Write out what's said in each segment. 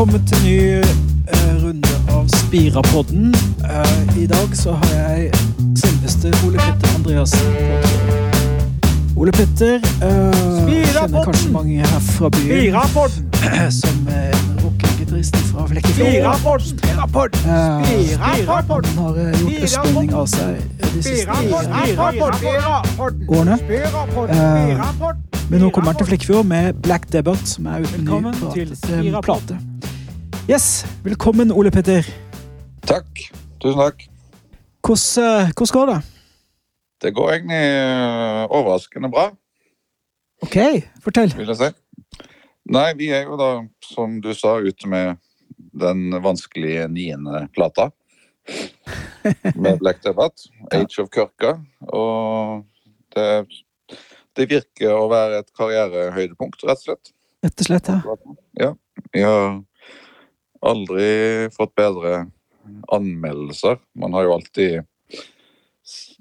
velkommen til ny eh, runde av Spirapodden. Eh, I dag så har jeg selveste Ole Petter Andreassen. Ole Petter eh, kjenner kanskje mange her fra byen som er en rockegitarist fra Flekkefjord. Spirapodden! Spirapodden! Eh, Spirapodden! han har eh, gjort østlending av seg de siste årene. Eh, Men nå kommer han til Flekkefjord med Black Debate, som er uten ny plate. Yes, velkommen Ole Petter. Takk. Tusen takk. Hvordan, eh, hvordan går det? Det går egentlig øh, overraskende bra, Ok, fortell. vil jeg si. Nei, vi er jo da, som du sa, ute med den vanskelige niende plata. Med Black Debate, Age of Kørka. Og det, det virker å være et karrierehøydepunkt, rett og slett. Rett og slett, ja. Ja. Vi har aldri fått bedre anmeldelser. Man har jo alltid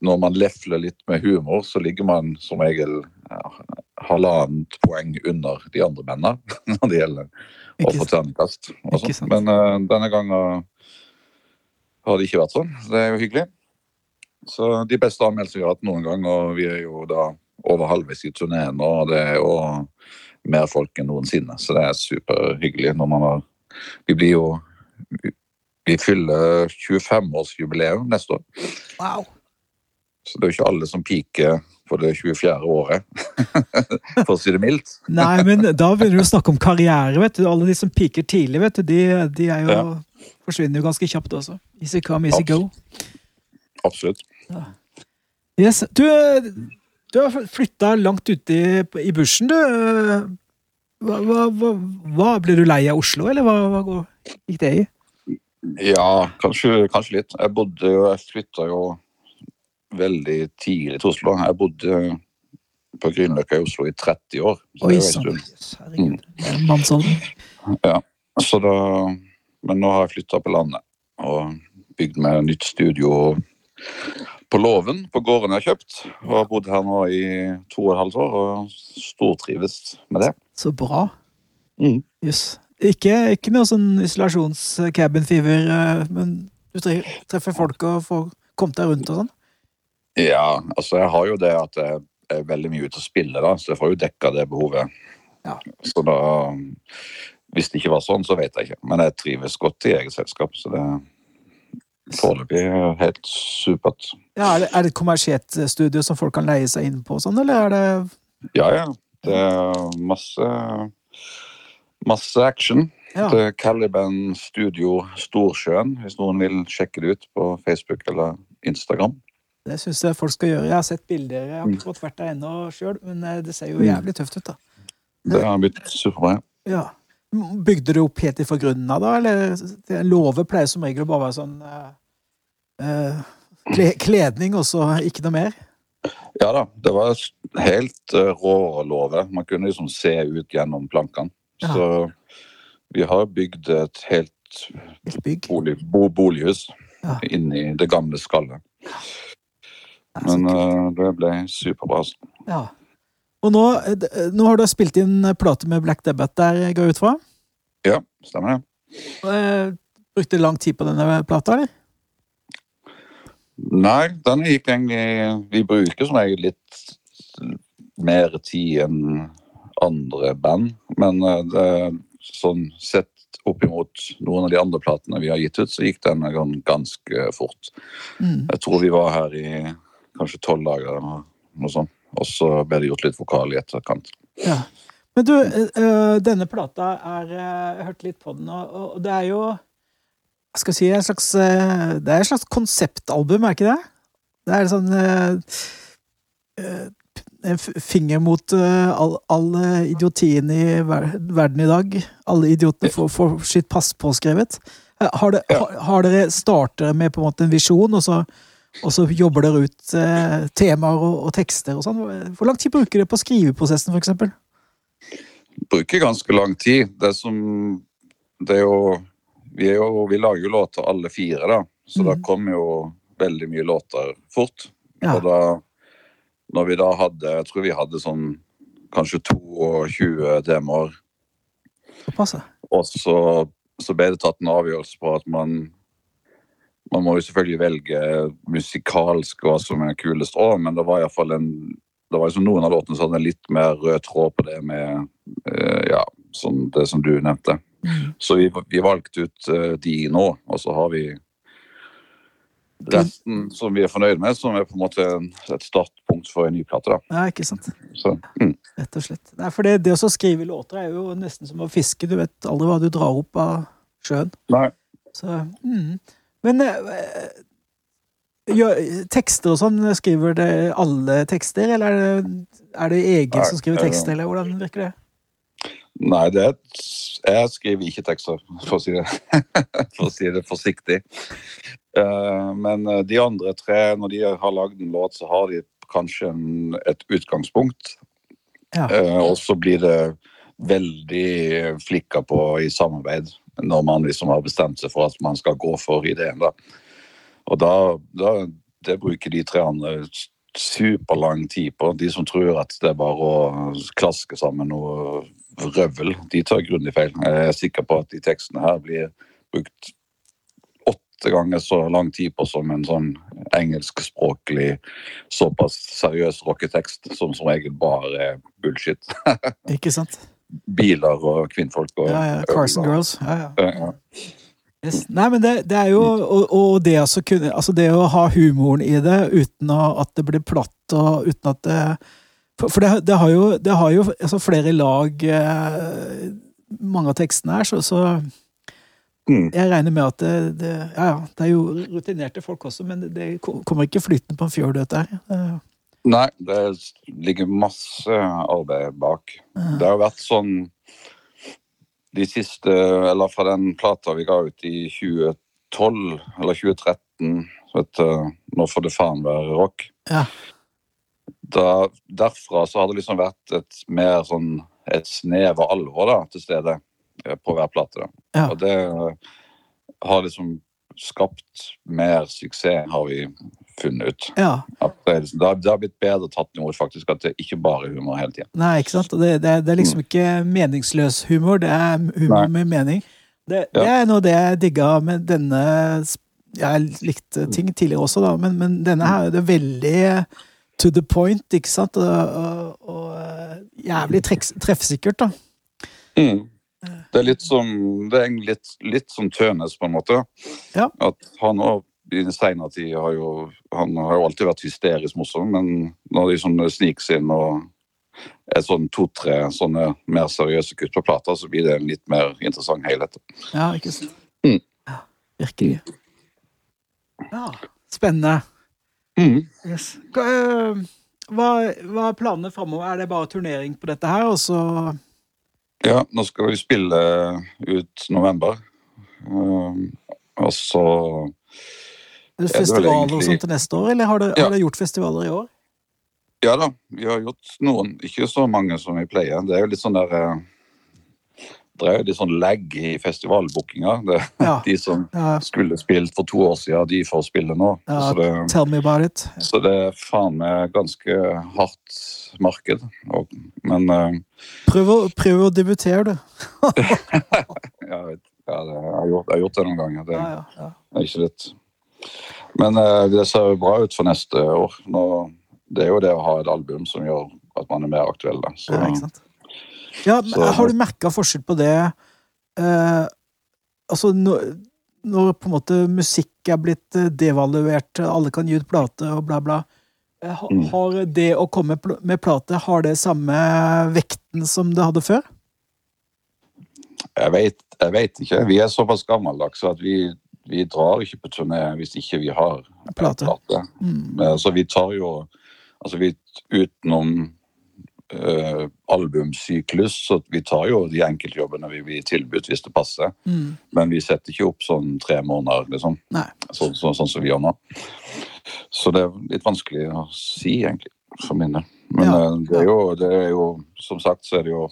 Når man lefler litt med humor, så ligger man som regel ja, halvannet poeng under de andre mennene når det gjelder å få terningkast. Men uh, denne gangen har det ikke vært sånn. Det er jo hyggelig. Så de beste anmeldelsene vi har hatt noen gang, og vi er jo da over halvveis i turneen, og det er jo mer folk enn noensinne. Så det er superhyggelig når man har Vi blir jo Vi fyller 25-årsjubileum neste år. Wow. Så det er jo ikke alle som piker på det 24. året, for å si det mildt. Nei, men da begynner du å snakke om karriere, vet du. Alle de som piker tidlig, vet du, de, de er jo Ja. forsvinner jo ganske kjapt også. Easy come, easy go. Absolutt. Yes. Du, du har flytta langt ute i, i bushen, du. Hva, hva, hva, hva Ble du lei av Oslo, eller hva, gikk det i? Ja, kanskje, kanskje litt. Jeg bodde jo Jeg flytta jo veldig tidlig til Oslo. Jeg bodde på Grünerløkka i Oslo i 30 år. Så Oi sann. Herregud. Mm. er Ja. Så da, men nå har jeg flytta på landet og bygd meg nytt studio på låven på gården jeg har kjøpt. Og har bodd her nå i to og et halvt år og stortrives med det. Så bra. Mm. Yes. Ikke, ikke noe sånn isolasjons-cabin fever, eh, men du treffer folk og får kommet deg rundt og sånn? Ja, altså jeg har jo det at jeg er veldig mye ute og spiller, da, så jeg får jo dekka det behovet. Ja. Så da Hvis det ikke var sånn, så vet jeg ikke. Men jeg trives godt i eget selskap, så det foreløpig helt supert. Ja, er, det, er det et kommersielt studio som folk kan leie seg inn på, sånn, eller er det Ja, ja. Det er masse Masse action. Ja. Det Caliban Studio Storsjøen, hvis noen vil sjekke det ut på Facebook eller Instagram. Det syns jeg folk skal gjøre. Jeg har sett bilder. Jeg har ikke fått vært der ennå sjøl, men eh, det ser jo Mm. jævlig tøft ut, da. Det har blitt superbra. Ja. Bygde du opp helt ifra grunnen av, da? Eller låve pleier som regel å bare være sånn kle, Kledning, og så ikke noe mer? Ja da, det var helt uh, rå låve. Man kunne liksom se ut gjennom plankene. Ja. Så vi har bygd et helt Et bolig, bo, bolighus Ja. inni det gamle skallet. Ja, Men uh, det ble superbra. altså. ja. Og nå, eh, eh, nå har du spilt inn plate med Black Debate der, går jeg ut fra? Ja, stemmer det. Uh, Brukte lang tid på denne plata, eller? Nei, den gikk egentlig Vi bruker som regel litt mer tid enn andre band, men uh, det, sånn sett opp imot noen av de andre platene vi har gitt ut, så gikk den ganske fort. Mm. Jeg tror vi var her i kanskje tolv dager eller noe sånt. Og så ble det gjort litt vokal i etterkant. Ja. Men du, eh, eh, denne plata er eh, Jeg hørte litt på den, og, det er jo skal jeg si en slags, eh, Det er et slags konseptalbum, er ikke det? Det er sånn eh, eh, En finger mot all, all idiotien i ver verden i dag. Alle idiotene får, får sitt pass påskrevet. Har, det, har, har dere starter med på en måte en visjon, og så, og så jobber dere ut eh, temaer og, og tekster og sånn? Hvor lang tid bruker dere på skriveprosessen, for eksempel? Bruker ganske lang tid. Det som Det er jo Vi, jo, vi lager jo låter alle fire, da. Så da kom jo veldig mye låter fort. Ja. Og da Når vi da hadde Jeg tror vi hadde sånn kanskje 22 demoer Såpass. Og så så ble det tatt en avgjørelse på at man Man må jo selvfølgelig velge musikalsk hva som er kulest òg, men det var iallfall en det var liksom Noen av låtene som hadde en litt mer rød tråd på det med eh, ja, sånn det som du nevnte. Mm. Så vi, vi valgte ut eh, de nå, og så har vi resten som vi er fornøyd med, som er på en måte et startpunkt for en ny plate. da. Ja, ikke sant. Så, mm. Rett og slett. Nei, for det, det å skrive låter er jo nesten som å fiske. Du vet aldri hva du drar opp av sjøen. Nei. Så, mm. Men eh, tekster og sånn, skriver det alle tekster, eller er det, er det egen Nei, som skriver eh, tekster, eller hvordan virker det? Nei, det jeg skriver ikke tekster, for å si det, for å si det forsiktig. Eh, men eh, de andre tre, når de har lagd en låt, så har de kanskje en, et utgangspunkt. Ja. Eh, og så blir det veldig flikka på i samarbeid når man liksom har bestemt seg for at man skal gå for ideen. da. Og da, da Det bruker de tre andre superlang tid på. De som tror at det er bare å klaske sammen noe røvel, de tar grundig feil. Jeg er sikker på at de tekstene her blir brukt åtte ganger så lang tid på som en sånn engelskspråklig, såpass seriøs rocketekst som som regel bare er bullshit. Ikke sant? Biler og kvinnfolk og Ja, ja. Carson øl Girls. Ja, ja. Yes. Nei, men det, det er jo Og, og det, kunne, altså det å ha humoren i det uten å, at det blir platt, og uten at det For, det, det har jo, det har jo altså flere lag, eh, mange av tekstene her, så, så Mm. jeg regner med at det, det Ja, ja, det er jo rutinerte folk også, men det, kommer ikke flytende på en fjord, dette her. Nei, det ligger masse arbeid bak. Det har vært sånn de siste Eller fra den plata vi ga ut i 2012 eller 2013, som heter Nå får det faen være rock. Ja. Da, derfra så har det liksom vært et mer sånn et snev av alvor da, til stede eh, på hver plate. Da. Ja. Og det eh, har liksom skapt mer suksess, har vi funnet ut. ja. Det, er liksom, det, har, det har blitt bedre tatt imot, faktisk. At det ikke bare er humor hele tida. Nei, ikke sant? Det, det, er- liksom ikke meningsløs humor, det er humor Nei. med mening. Det, det er noe det jeg digga med denne Jeg likte ting tidligere også, da, men, men denne her det er veldig to the point, ikke sant? Og, og, og eh, jævlig treffsikkert, da. Det er litt som Det er litt, litt som Tønes, på en måte. Ja. At han òg i den seinere tid har jo Han har jo alltid vært hysterisk morsom, men når de sånn sniker seg inn og er sånn to-tre sånne mer seriøse kutt på plata, så blir det en litt mer interessant helhet. Ja, ikke sant? Mm. Ja, virkelig. Ja, spennende. Mm. Yes. Hva, eh, hva, hva er planene framover? Er det bare turnering på dette her, og så Ja, nå skal vi spille ut november. Um, og så er det festivaler er festivaler og sånt til neste år, eller har dere Ja. gjort festivaler i år? Ja da, vi har gjort noen. Ikke så mange som vi pleier. Det er jo litt sånn der Det jo litt sånn lag i festivalbookinga. Ja. De som Ja, skulle spilt for to år siden, de får spille nå. Ja. Så, det, tell me about it. så det er faen meg ganske hardt marked. Og, men uh, Prøv å, prøv å debutere, du. jeg, vet, ja, det, jeg, har gjort, jeg har gjort det noen ganger. Det Ja, ja, ja. er ikke litt Men uh, det ser jo bra ut for neste år. Nå, det er jo det å ha et album som gjør at man er mer aktuell. Da. Så, ja ikke sant? Ja, Så- har du merka forskjell på det eh, Altså, når, når på en måte musikk er blitt eh, devaluert, alle kan gi ut plate og bla, bla. eh, Mm. Har det å komme med plate, har det samme vekten som det hadde før? Jeg jeg vet ikke. Vi er såpass gammeldagse at vi, vi drar ikke på turné hvis ikke vi har Plate. plate. Mm. Eh, Så vi tar jo Altså vi utenom eh, albumsyklus, så vi tar jo de enkeltjobbene vi blir tilbudt hvis det passer. Mm. Men vi setter ikke opp sånn tre måneder, liksom. Så, så, sånn som vi gjør nå. Så det er litt vanskelig å si, egentlig, for min del. Men Ja. uh, det, er jo, det er jo Som sagt så er det jo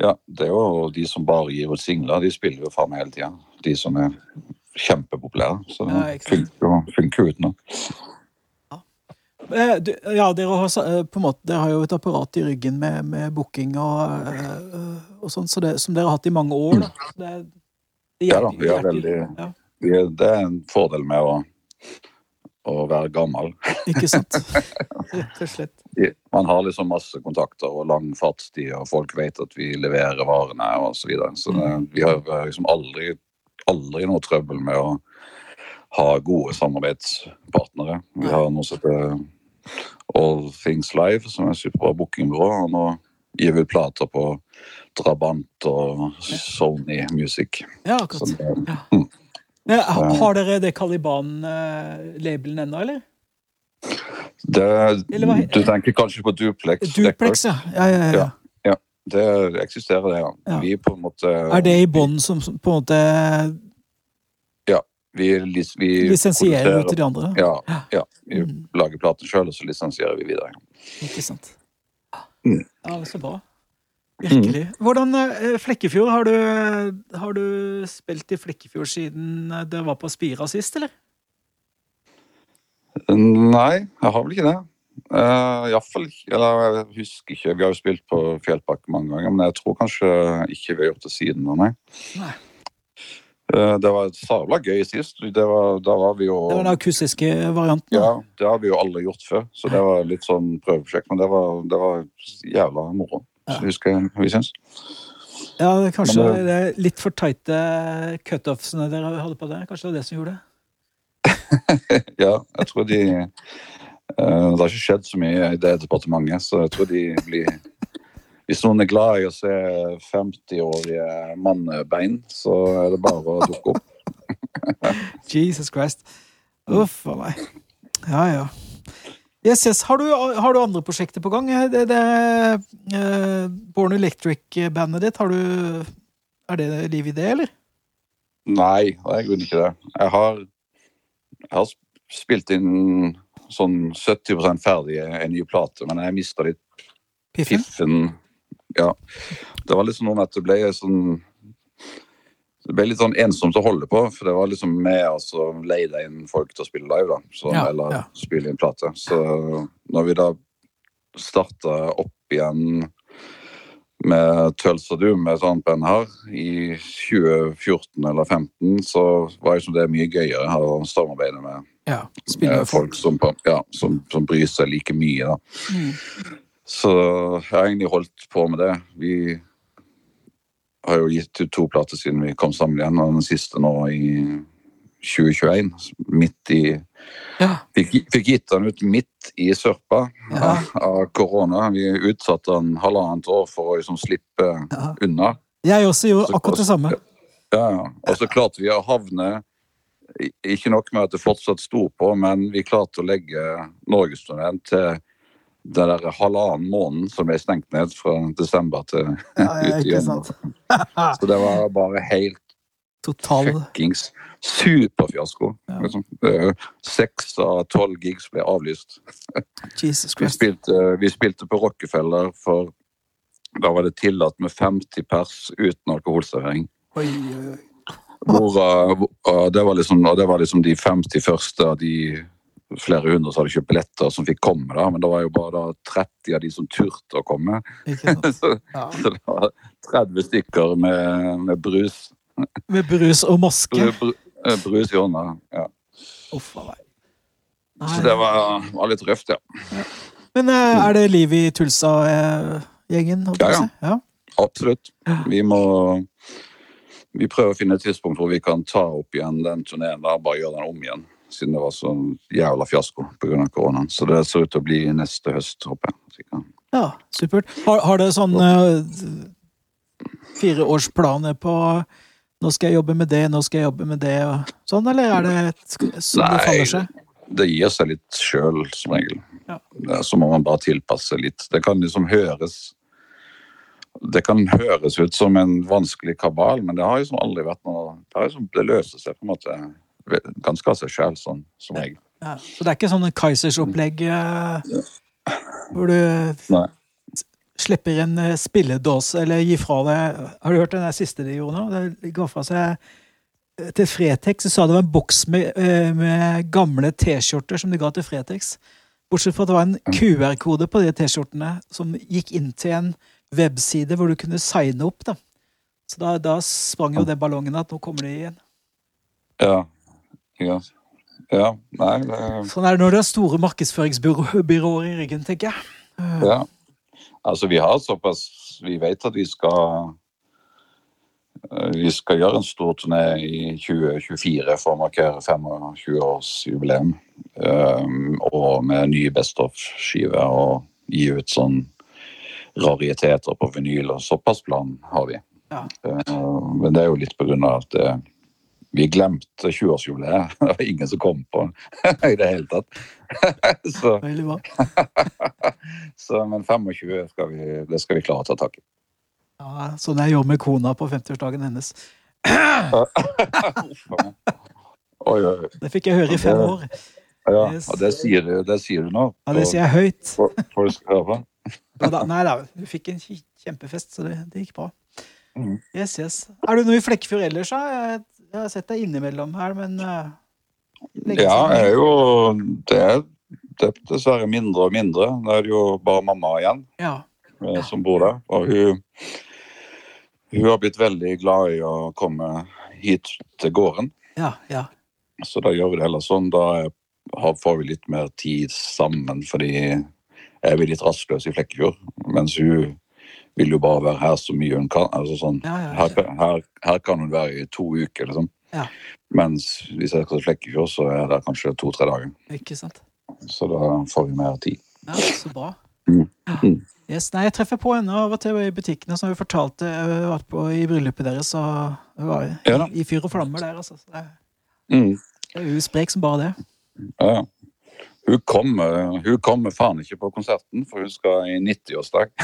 Ja, det er jo de som bare gir ut singler, de spiller jo faen hele tida. De som er kjempepopulære. Så det ja, funker jo funker jo ut nå. Eh, du, ja, dere har, eh, måte, dere har jo et apparat i ryggen med, med booking og, eh, og sånn, så som dere har hatt i mange år. Da. Det, det Ja da, vi er veldig- ja, Det er en fordel med å, å være gammel. Ikke sant? Rett og slett. Man har liksom masse kontakter og lang fartstid, og folk vet at vi leverer varene og så videre. Så det, vi har liksom aldri, aldri noe trøbbel med å ha gode samarbeidspartnere. Vi har noe som heter All Things Live, som er et superbra bookingbyrå. Og nå gir vi plater på Drabant og Sony Music. Ja, akkurat. Sånn, Ja, ha- har dere det Caliban-labelen ennå, eller? det, Eller hva- du tenker kanskje på Duplex? Duplex, ja. Ja, ja, ja. Ja. Det eksisterer, det, ja. Vi på en måte Er det i bånn som som på en måte Vi, lis- vi lisensierer ut til de andre? Ja, ja. Vi Mm. lager platen sjøl, og så lisensierer vi videre. Ikke sant. Mm. Ja, så bra. Virkelig. Hvordan eh, Flekkefjord, har du, har du spilt i Flekkefjord siden det var på Spira sist, eller? Nei, jeg har vel ikke det. Uh, Iallfall Eller jeg husker ikke. Vi har jo spilt på Fjellpark mange ganger, men jeg tror kanskje ikke vi har gjort det siden. Nei. Nei. Eh, det var sabla gøy sist. Det var, da var vi jo Det var den akustiske varianten. Ja, det har vi jo aldri gjort før, så det var litt sånn prøveprosjekt. Men det var, det var jævla moro. Så husker vi syns. Ja, det er kanskje Men det er litt for tighte cutoffsene dere hadde på det. Kanskje det var det som gjorde det? Ja, jeg tror de eh, Det har ikke skjedd så mye i det departementet, så jeg tror de blir Hvis noen er glad i å se 50-årige mannbein, så er det bare å dukke opp. Jesus Christ. Uff a meg. Ja, ja. Yes, yes. Har du, har du andre prosjekter på gang? Det, det uh, Born Electric-bandet ditt, har du Er det liv i det, eller? Nei, det er i grunnen ikke det. Jeg har, jeg har spilt inn sånn 70% ferdig en ny plate, men jeg mista litt Piffen? piffen. Ja. Det var liksom noe med at det ble sånn Det ble litt sånn ensomt å holde på, for det var liksom med altså leide inn folk til å spille live, da. Så, Ja, eller ja. spille inn plate. Så når vi da starta opp igjen med Tøls og Doom med et annet band her i 2014 eller 2015, så var liksom det mye gøyere å samarbeide med Ja. med folk. folk som, ja, som, som bryr seg like mye. da. Mm. Så jeg har egentlig holdt på med det. Vi har jo gitt ut to plater siden vi kom sammen igjen, og den siste nå i 2021. Midt i Ja. Fikk, fikk gitt den ut midt i sørpa Ja. av, korona. Vi utsatte den halvannet år for å liksom slippe Ja. unna. Jeg også gjorde Så akkurat det samme. Ja, ja. Og så klarte vi å havne Ikke nok med at det fortsatt sto på, men vi klarte å legge norgesturneen til den der halvannen måneden som ble stengt ned fra desember til Ja, ja, ut i januar. Så det var bare helt Total fuckings superfiasko. Ja. Liksom. Seks av tolv gigs ble avlyst. Jesus Vi spilte, vi spilte på Rockefeller, for da var det tillatt med 50 pers uten alkoholservering. Oi, oi, oi. Hvor, uh, det, var liksom, det var liksom de 50 første av de flere hundre som hadde kjøpt billetter, som fikk komme. da, Men det var jo bare da 30 av de som turte å komme. Så, Ja. så det var 30 stykker med, med brus. Med brus og maske. Br bru, brus i hånda. Ja. Uff a meg. Så det var, var litt røft, ja. Men eh, er det liv i Tulsa-gjengen? Ja, ja. ja. Absolutt. Vi må Vi prøver å finne et tidspunkt hvor vi kan ta opp igjen den turneen bare gjøre den om igjen. Siden det var så jævla fiasko pga. koronaen. Så det ser ut til å bli neste høst, håper jeg. Ja, supert. Har, har det sånn uh, fireårsplaner på nå skal jeg jobbe med det, nå skal jeg jobbe med det, og sånn, eller er det sånn det faller seg? Det gir seg litt sjøl, som regel. Ja. Så må man bare tilpasse litt. Det kan liksom høres det kan høres ut som en vanskelig kabal, men det har liksom aldri vært noe Det, har liksom, det løser seg på en måte ganske av seg sjøl, sånn som regel. Ja. Så det er ikke sånn Kaizers-opplegg eh, hvor du Nei. slipper en eh, spilledåse, eller gir fra deg Har du hørt den der siste de gjorde nå? De ga fra seg eh, til Fretex så sa det var en boks med, med gamle T-skjorter som de ga til Fretex. Bortsett fra at det var en QR-kode på de T-skjortene som gikk inn til en webside hvor du kunne signe opp. da. Så da, da sprang jo det ballongen at nå kommer de igjen. Ja. Ja. ja. Nei, det Sånn er det når du har store markedsføringsbyråer i ryggen, tenker jeg. Ja. Altså, vi har såpass Vi vet at vi skal eh, Vi skal gjøre en stor turné i 2024 for å markere 25-årsjubileum. Um, og med nye Best of-skiver og gi ut sånn rariteter på vinyl. Og såpass plan har vi. Ja. Uh, men det er jo litt på grunn av at eh, vi glemte 20-årsjubileet. Det var ingen som kom på i det hele tatt. så, Veldig bra. så, men 25 skal vi, det skal vi klare å ta tak i. Ja, sånn jeg gjorde med kona på 50-årsdagen hennes. Oi, oi. Det fikk jeg høre i fem år. Ja, og det sier du, det sier du nå. Ja, Det sier jeg høyt. For- på. Ja, da, nei da, du fikk en kjempefest, så det, det gikk bra. Mhm. Yes, yes. Er du noe i Flekkefjord ellers, da? Jeg, har sett deg innimellom her, men uh, Ja, siden. jeg er jo det er, det er dessverre mindre og mindre. Da er det jo bare mamma igjen Ja. Ja. som bor der. Og hun, hun har blitt veldig glad i å komme hit til gården. Ja, ja. Så da gjør vi det heller sånn. Da er- har, får vi litt mer tid sammen, fordi jeg blir litt rastløs i Flekkefjord. Mens hun vil jo bare være her så mye hun kan. Altså sånn, ja, ja, her, her, her kan hun være i to uker, liksom. Ja. Mens hvis jeg skal til Flekkefjord, så er det kanskje to-tre dager. Ikke sant. Så da får vi mer tid. Ja, så bra. Mm. Ja. Mm. Yes, nei, jeg treffer på henne av og til i butikkene, som hun fortalte. Jeg har vært på i bryllupet deres, og hun var i, Ja i fyr og flammer der, altså. Så det Mm. det er jo sprek som bare det. Ja, Ja. Hun kommer, hun kommer faen ikke på konserten, for hun skal i 90-årsdag.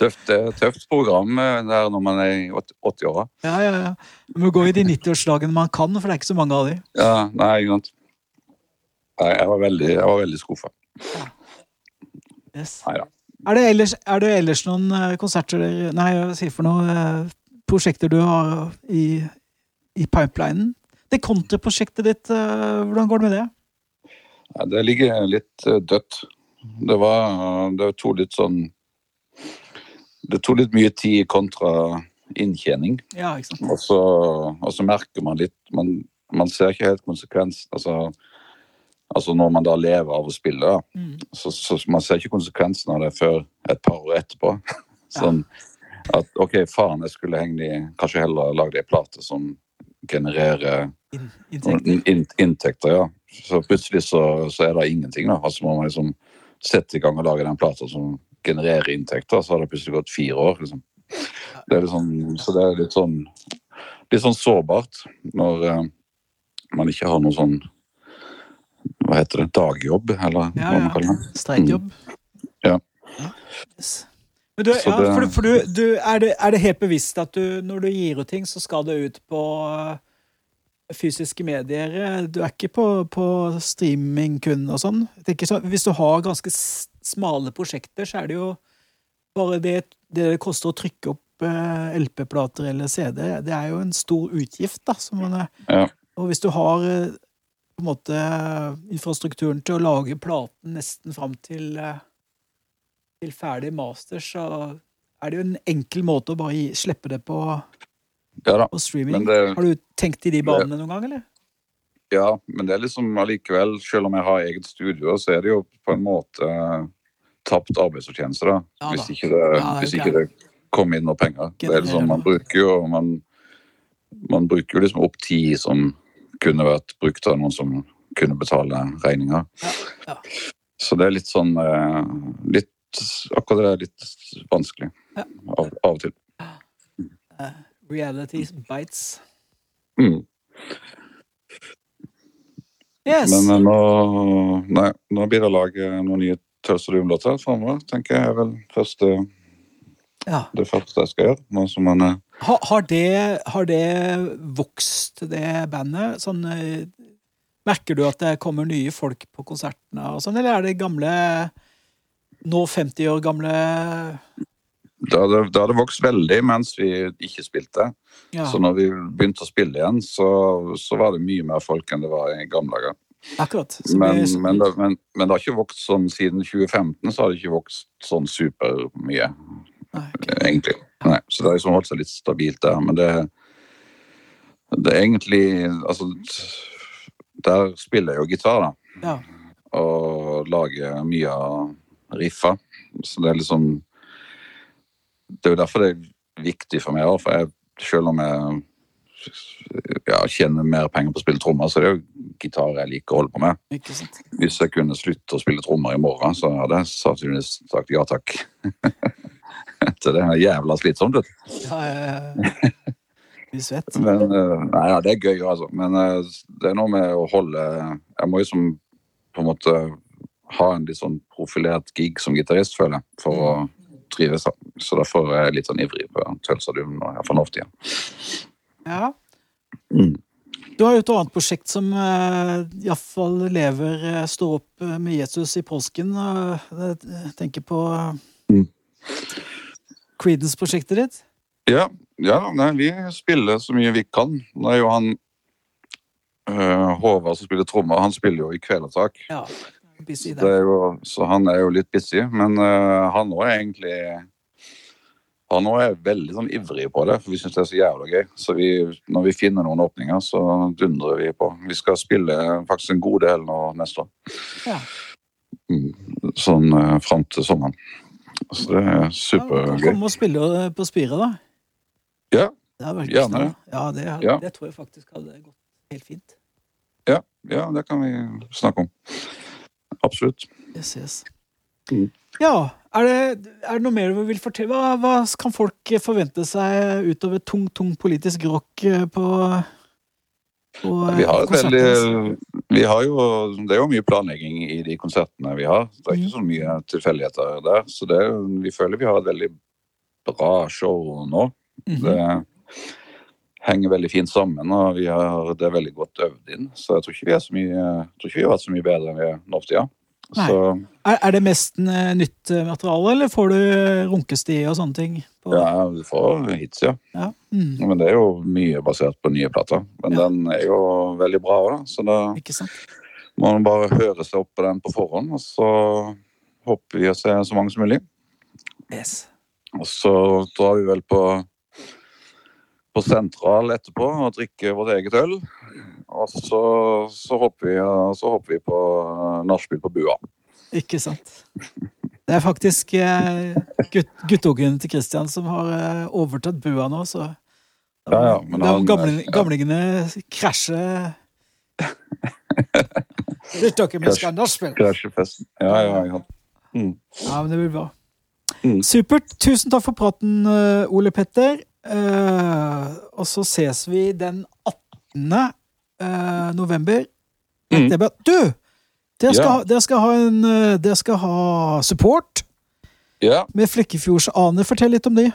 tøft, et tøft program eh, der når man er i 80-åra. Ja, ja, ja. Man må gå i de 90-årsdagene man kan, for det er ikke så mange av de. Ja, nei, sant. Nei, jeg var veldig, jeg var veldig skuffa. Yes. Neida. Er det ellers, er det ellers noen eh, konserter Nei, hva sier for noe eh, prosjekter du har i, i pipelinen? Det kontraprosjektet ditt, eh, hvordan går det med det? Det ligger litt eh, dødt. Det var Det tok litt sånn Det tok litt mye tid kontra inntjening. Ja, ikke sant? Og så, og så merker man litt Man, man ser ikke helt konsekvensen. Altså, altså når man da lever av å spille, da, Mm. så, så man ser ikke konsekvensen av det før et par år etterpå. Sånn at OK, faen, jeg skulle egentlig kanskje heller lagd ei plate som genererer In, inntekter. in, inntekter, ja. Så plutselig så, så er det ingenting, da. Altså må man liksom sette i gang og lage den plata som genererer inntekter, så har det plutselig gått fire år, liksom. Det er sånn, så det er litt sånn litt sånn sårbart når uh, man ikke har noe sånn Hva heter det? Dagjobb, eller Ja, hva man kaller det. Streikjobb. Ja. Yes. Men du, ja, det- for, for du, du, er, det, er det helt bevisst at du, når du gir ut ting, så skal det ut på eh, fysiske medier? Du er ikke på, på streaming kun og sånn? Så, Hvis du har ganske smale prosjekter, så er det jo bare det det, det koster å trykke opp eh, LP-plater eller CD. Det er jo en stor utgift, da. Som man, Ja. Og hvis du har eh, på en måte infrastrukturen til å lage platen nesten fram til, eh, til ferdig master, så er det jo en enkel måte å bare gi, slippe det på, ja da. på streaming. Det- Har du tenkt i de banene noen gang, eller? Ja, men det er liksom allikevel, selv om jeg har eget studio, så er det jo på en måte eh, tapt arbeidsfortjeneste, da. Ja hvis ikke det, Ja, det hvis ikke det kommer inn noe penger. Det er liksom, man bruker jo man, man bruker jo liksom opp tid som kunne vært brukt av noen som kunne betale regninger. Ja, ja. Så det er litt sånn eh, litt, Akkurat det er litt vanskelig Ja. av, av og til. Uh, reality bites. Mm. Yes! Men eh, nå, nei, nå blir det å lage noen nye og Doom-låter framover, tenker jeg er vel første, ja. det første jeg skal gjøre. Nå som man er Ha, har, det, har det vokst, det bandet? Sånn, eh, merker du at det kommer nye folk på konsertene, og sånn, eller er det gamle Nå 50 år gamle det hadde, det hadde vokst veldig mens vi ikke spilte. ja, Så når vi begynte å spille igjen, så, så var det mye mer folk enn det var i gamle dager. Akkurat. Men, vi... men, det, men, men det har ikke vokst sånn siden 2015, så har det ikke vokst sånn supermye, okay. egentlig. Nei, så det har liksom holdt seg litt stabilt der, men det Det er egentlig Altså, der spiller jeg jo gitar, da. Ja. og lager mye av riffa. Så det er liksom Det er jo derfor det er viktig for meg òg, for jeg, selv om jeg ja, tjener mer penger på å spille trommer, så er det jo gitar jeg liker å holde på med. Hvis jeg kunne slutte å spille trommer i morgen, så hadde jeg sannsynligvis sagt ja takk. Til det er jævla slitsomt, vet du. Ja, ja, ja. Men eh, Nei, ja, det er gøy, altså. Men eh, det er noe med å holde Jeg må jo som på en måte ha en litt sånn profilert gig som gitarist, føler jeg, for å trives. da. Så derfor er jeg litt sånn ivrig på Tølsadum og iallfall nå for tida. Ja. Mm. Du har jo et annet prosjekt som uh, iallfall lever, eh, står opp eh, med Jesus i påsken. jeg tenker på Mm. Creedence-prosjektet ditt. Ja, ja nei, vi spiller så mye vi kan. Nå er jo han Håvard som spiller trommer, han spiller jo i Kvelertak. Ja. Det der. er jo, så han er jo litt busy, men uh, han òg er egentlig Han òg er veldig sånn ivrig på det, for vi syns det er så jævla gøy. Så vi, når vi finner noen åpninger, så dundrer vi på. Vi skal spille faktisk en god del nå neste år. Ja. Mm, Sånn uh, fram til sommeren. Så det er Ja, supergøy. Kom og spille eh, på Spire, da. Ja, Det er Gjerne det. Ja, det, Ja. det tror jeg faktisk hadde gått helt fint. ja, ja, det kan vi snakke om. Absolutt. Yes, yes. Mm. Ja, er det, er det noe mer du vil fortelle? Hva, hva kan folk forvente seg utover tung, tung politisk rock eh, på, på Vi har et konsertene? veldig vi har jo, Det er jo mye planlegging i de konsertene vi har. Det er ikke så mye tilfeldigheter der. Så det, vi føler vi har et veldig bra show nå. Mhm. Det henger veldig fint sammen, og vi har, det er veldig godt øvd inn. Så jeg tror ikke vi er så mye, vi har vært så mye bedre enn vi er nå for tida. Så Er, er det mest eh, nytt eh, materiale, eller får du runkestier og sånne ting? På, ja, vi får hits, ja. Ja. Mm, Men det er jo mye basert på nye plater. Men Ja. den er jo veldig bra òg. Så da må man bare høre seg opp på den på forhånd, og så håper vi å se så mange som mulig. Yes. Og så drar vi vel på på Sentral etterpå og drikker vårt eget øl. Og så, så, hopper, vi, så hopper, vi på nachspiel på Bua. Ikke sant. Det er faktisk eh, gutt, guttungen til Christian som har eh, overtatt bua nå, så Ja, ja, men han- gamle, ja. gamlingene krasjer Hvis dere skal nachspiel. Krasjefesten. Ja, ja, ja. Mm. Ja, men det blir bra. Mm. Supert. Tusen takk for praten, eh, Ole Petter. Eh, og så ses vi den 18. Uh, november. Mm. Du! Dere skal, yeah. dere skal en eh, Dere skal ha support yeah. med Flekkefjords-Ane. Fortell litt om de.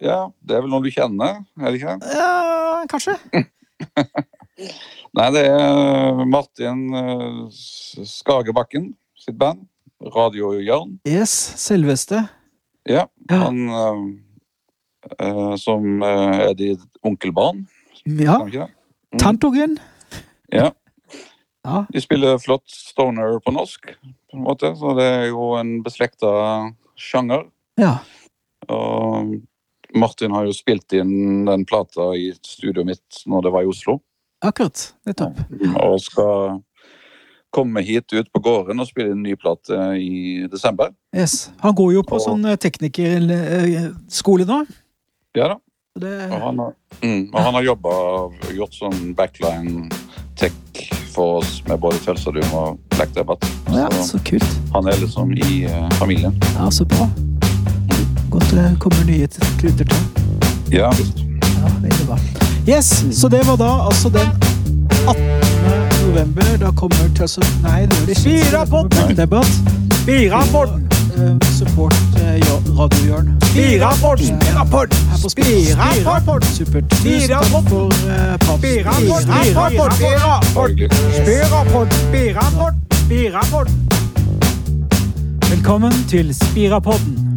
ja, det er vel noen du kjenner, er det ikke? Ja, kanskje? Nei, det er Martin eh, Skagebakken sitt band. Radio Jørn. Yes, selveste. Ja, han eh, eh, som eh, er ditt onkelbarn, Ja. Mm. Tantogen. Ja. Ja. De spiller flott stoner på norsk, på en måte, så det er jo en beslekta sjanger. ja. Og Martin har jo spilt inn den plata i studioet mitt når det var i Oslo, Akkurat. Nettopp. og skal komme hit ut på gården og spille en ny plate i desember. Yes. Han går jo på Og- sånn eh, teknikerskole nå. Ja da. Det, Og han har, mm, og han har jobba gjort sånn backline tech for oss med både Tølsadum og Black Debate. ja, Så kult. han er liksom i uh, familien. Ja, så bra. Godt det kommer nye kluter til. Ja, visst. Ja, veldig bra. Yes, så det var da altså den 18. november. Da kommer Tøsse... Nei, det ikke. Spirapodden! Debatt. Spirapodden! Uh, support uh. Spirapodden! Spirapodden! På Spirapodden! Supert. Spirapodden! praten. Spirapodden! Spirapodden! Spirapodden! Spirapodden! Velkommen til Spirapodden.